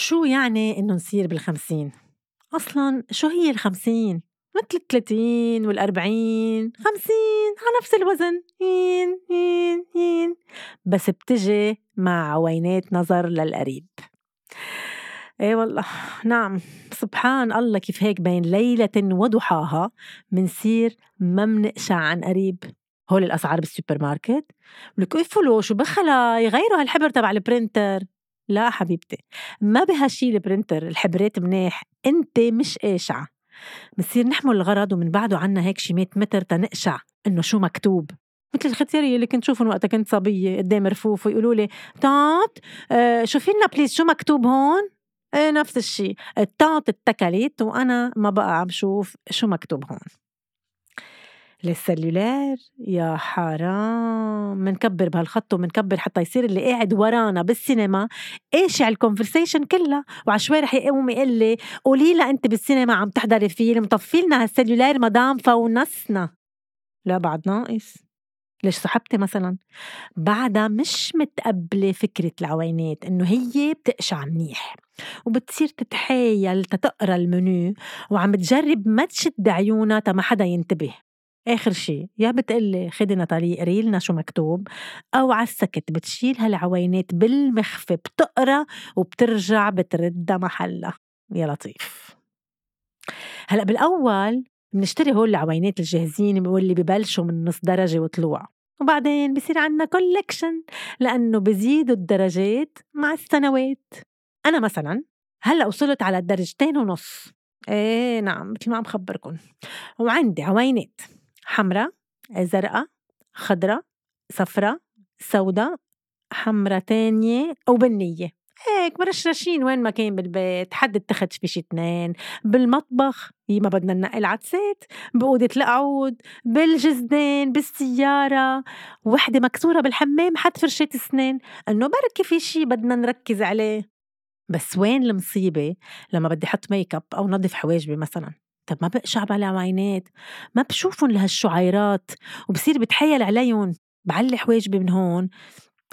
شو يعني إنه نصير بالخمسين؟ أصلاً شو هي الخمسين؟ مثل الثلاثين والأربعين. خمسين على نفس الوزن. هين هين هين بس بتجي مع عوينات نظر للقريب. إيه والله. نعم. سبحان الله كيف هيك بين ليلة وضحاها منصير ما منقشع عن قريب. هول الأسعار بالسوبر ماركت. لك اقفلوا شو بخلا يغيروا هالحبر تبع ال printer. لا حبيبتي. ما بهالشي ال printer الحبرات منيح انت مش قاشعة. بصير نحمل الغرض ومن بعده عنا هيك شي 100 متر تنقشع إنه شو مكتوب. مثل الختيارية اللي كنت شوفهم وقتها كنت صبية قدام رفوف ويقولوا لي تات آه شوفي لنا please شو مكتوب هون؟ إيه نفس الشيء التات اتكلت وأنا ما بقى عم شوف شو مكتوب هون. لل cellular يا حرام. منكبر بهالخط ومنكبر حتى يصير اللي قاعد ورانا بالسينما. إيش ال conversation كلها؟ وعشوي رح يقوم يقول لي قولي لها أنت بالسينما عم تحضري فيلم؟ طفي لنا هال cellular مدام فونسنا. لا بعد ناقص. ليش صاحبتي مثلا؟ بعدها مش متقبلة فكرة العوينات إنه هي بتقشع منيح وبتصير تتحايل تتقرأ المنيو وعم تجرب ما تشد عيونها تا ما حدا ينتبه. آخر شي يا بتقلي خدي ناتالي قري لنا شو مكتوب أو عالسكت بتشيل هالعوينات بالمخفى بتقرأ وبترجع بتردها محلها. يا لطيف. هلأ بالأول بنشتري هول العوينات الجاهزين واللي ببلشوا من نص درجة وطلوع. وبعدين بصير عنا كولكشن لأنه بزيدوا الدرجات مع السنوات. أنا مثلا هلأ وصلت على الدرجتين ونص. إيه نعم مثل ما عم خبركم وعندي عوينات. حمراء زرقاء خضراء صفراء سوداء حمراء تانية وبنية هيك مرشرشين وين ما كان بالبيت حد اتخذ في شي اتنين بالمطبخ ما بدنا ننقي العدسات بأوضة القعود بالجزدان بالسيارة. وحدة مكسورة بالحمام حد فرشة سنين إنه بركي في شي بدنا نركز عليه. بس وين المصيبة لما بدي أحط ميك اب أو نظف حواجبي مثلا؟ طب ما بقشع على عينات ما بشوفهم لهالشعيرات وبصير بتحيل عليهم بعلي حواجبي من هون.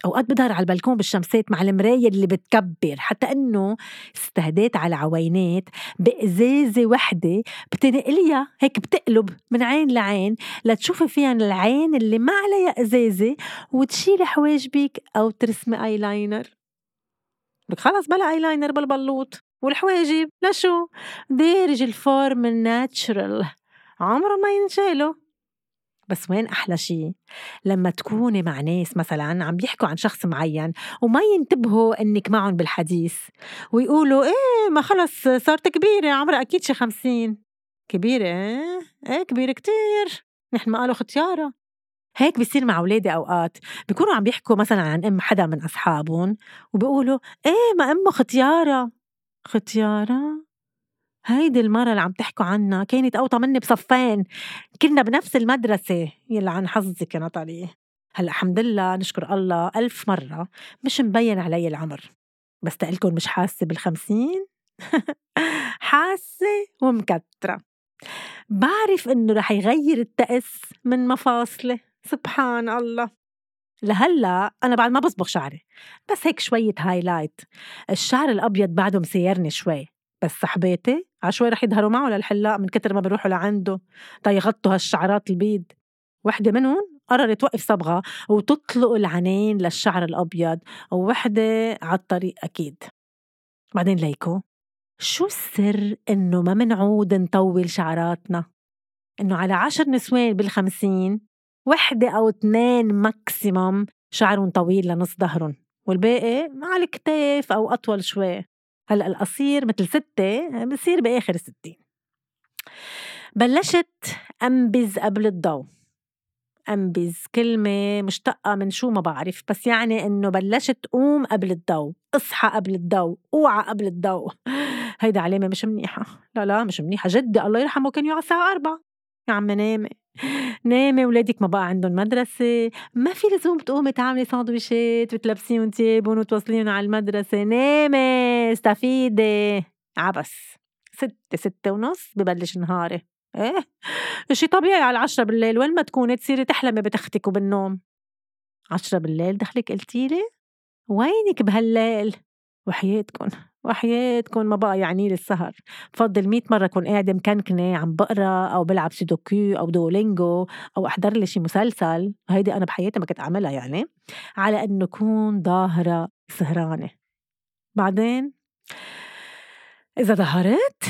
أوقات بظهر على البلكون بالشمسات مع المراية اللي بتكبر حتى إنه استهديت على عوينات بإزازة وحدة بتنقليها هيك بتقلب من عين لعين لتشوفي فيها العين اللي ما عليها إزازة وتشيلي حواجبك أو ترسمي ايلاينر لك خلص بلا ايلاينر بالبلوط. والحواجب لشو دارج الفورم الناتشرال عمره ما ينشالوا بس وين أحلى شي؟ لما تكوني مع ناس مثلا عم بيحكوا عن شخص معين وما ينتبهوا إنك معهم بالحديث ويقولوا إيه ما خلص صارت كبيرة عمرها أكيد شي خمسين. كبيرة؟ إيه, كبيرة كتير. نحن ما قالوا ختيارة. هيك بصير مع أولادي أوقات. بيكونوا عم بيحكوا مثلا عن أم حدا من أصحابهم وبيقولوا إيه ما أمه ختيارة. ختيارة؟ هيدي المرة اللي عم تحكوا عنها كانت أوطى مني بصفين. كنا بنفس المدرسة. يلا عن حظك يا نطالي هلأ الحمد لله نشكر الله ألف مرة مش مبين علي العمر. بس تقلكن مش حاسة بالخمسين؟ حاسة ومكترة. بعرف إنه رح يغير التأس من مفاصلي. سبحان الله. لهلأ أنا بعد ما بصبغ شعري بس هيك شوية هايلايت الشعر الأبيض بعده مسيرني شوي بس صحباتي عشوي رح يظهروا معه للحلاق من كتر ما بيروحوا لعنده. تيغطوا هالشعرات البيض. وحدة منهم قررت توقف صبغة وتطلق العنين للشعر الأبيض ووحدة على الطريق أكيد. بعدين ليكو شو السر إنه ما منعود نطول شعراتنا؟ إنه على عشر نسوان بالخمسين وحدة أو اثنين ماكسيموم شعرهم طويل لنص ظهرهم والباقي على الكتاف أو أطول شوي. هلأ القصير مثل ستة بصير بآخر الستين بلشت أنبز قبل الضوء. أنبز كلمة مشتقة من شو ما بعرف بس يعني إنه بلشت قوم قبل الضوء أصحى قبل الضوء أوعى قبل الضوء. هيدا علامة مش منيحة. لا لا مش منيحة جدي الله يرحمه كان يقعد الساعة أربعة. يا عم نامي نامي ولادك ما بقى عندهم مدرسة. ما في لزوم تقومي تعملي سندويشات وتلبسيهم تيابهم وتوصليهم على المدرسة. نامي استفيدي. عبس. ستة ستة ونص ببلش نهاري. إيه؟ شي طبيعي على العشرة بالليل. وين ما تكوني تصيري تحلمي بتختك وبالنوم. عشرة بالليل دخلك قلتيلي وينك بهالليل؟ وحياتكن. وحياتكم ما بقى يعني لي السهر. بفضل مية مرة كون قاعدة مكنكنة عم بقرأ أو بلعب سودوكو أو Duolingo أو أحضر لي شي مسلسل. هيدي أنا بحياتي ما كنت أعملها يعني. على إنه كون ظاهرة سهرانة. بعدين إذا ظهرت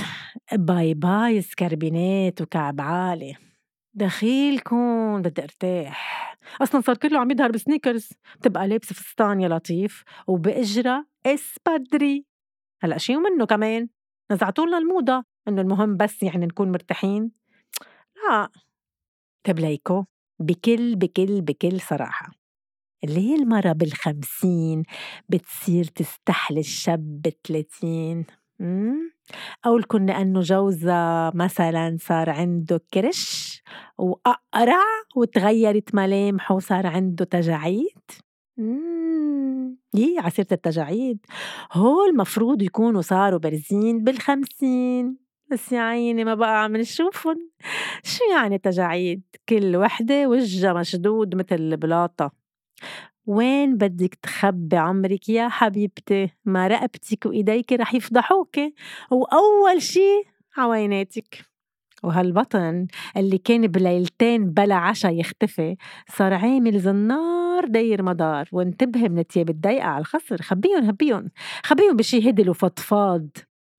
bye bye سكربينات وكعب عالي. دخيلكم بدي أرتاح. أصلا صار كله عم يظهر ب sneakers. بتبقى لابسة فستان يا لطيف وبإجرة إسبادري. هلأ شي ومنه كمان نزعتوا لنا الموضة إنه المهم بس يعني نكون مرتاحين. لا تبليكو بكل بكل بكل صراحة اللي هي المرة بالخمسين بتصير تستحلي الشاب بالثلاثين أو لكم لأنه جوزها مثلا صار عنده كرش وأقرع وتغيرت ملامحه وصار عنده تجاعيد. يي عسيرة التجاعيد. هول مفروض يكونوا صاروا بارزين بالخمسين. بس يا عيني ما بقى عم نشوفن. شو يعني تجاعيد؟ كل وحدة وجهها مشدود مثل البلاطة وين بدك تخبي عمرك يا حبيبتي؟ ما رقبتك وإيديك رح يفضحوك. وأول شي عويناتك. وهالبطن اللي كان بليلتين بلا عشا يختفي صار عامل زنار. داير مدار وانتبهي من التياب الضيقة على الخصر خبيهم خبيهم خبيهم بشي هدل وفضفاض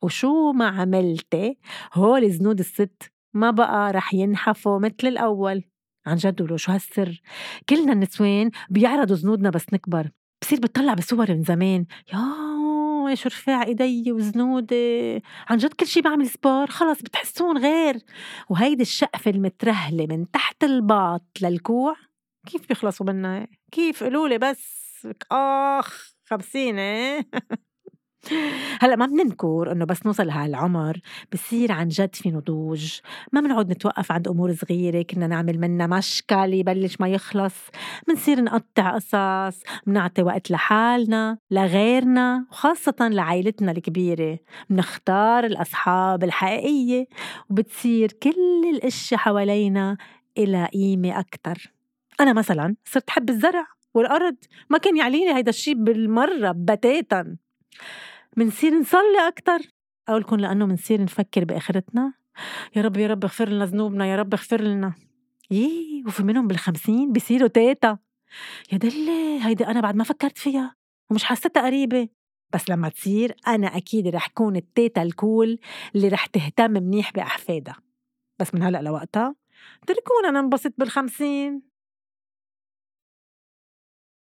وشو ما عملتي هول زنود الست ما بقى رح ينحفوا مثل الأول. عن جد ولو شو هالسر. كلنا النسوان بيعرضوا زنودنا بس نكبر. بصير بتطلع بصور من زمان. يا شو رفاع ايدي وزنودي عن جد كل شي بعمل سبور خلص بتحسون غير وهيدي الشقفة المترهلة من تحت الباط للكوع كيف بيخلصوا منها كيف قولولي بس؟ آخ خمسين هلأ ما بننكر إنه بس نوصل لهالعمر بصير عن جد في نضوج. ما بنقعد نتوقف عند أمور صغيرة كنا نعمل منها مشكل يبلش ما يخلص. بنصير نقطع قصص بنعطي وقت لحالنا لغيرنا وخاصة لعائلتنا الكبيرة. بنختار الأصحاب الحقيقية وبتصير كل الأشياء حوالينا إلى قيمة أكتر. أنا مثلا صرت حب الزرع والأرض ما كان يعليني هيدا الشي بالمرة بتاتا. منصير نصلي أكتر. أو لكم لأنه منصير نفكر بآخرتنا. يا رب يا رب اغفر لنا ذنوبنا يا رب اغفر لنا. يي وفي منهم بالخمسين بيصيروا تيتا يا دلي هيدي أنا بعد ما فكرت فيها ومش حسيتها قريبة. بس لما تصير أنا أكيد رح كون التيتا الكول اللي رح تهتم منيح بأحفادها. بس من هلأ لوقتها تركونا ننبسط بالخمسين.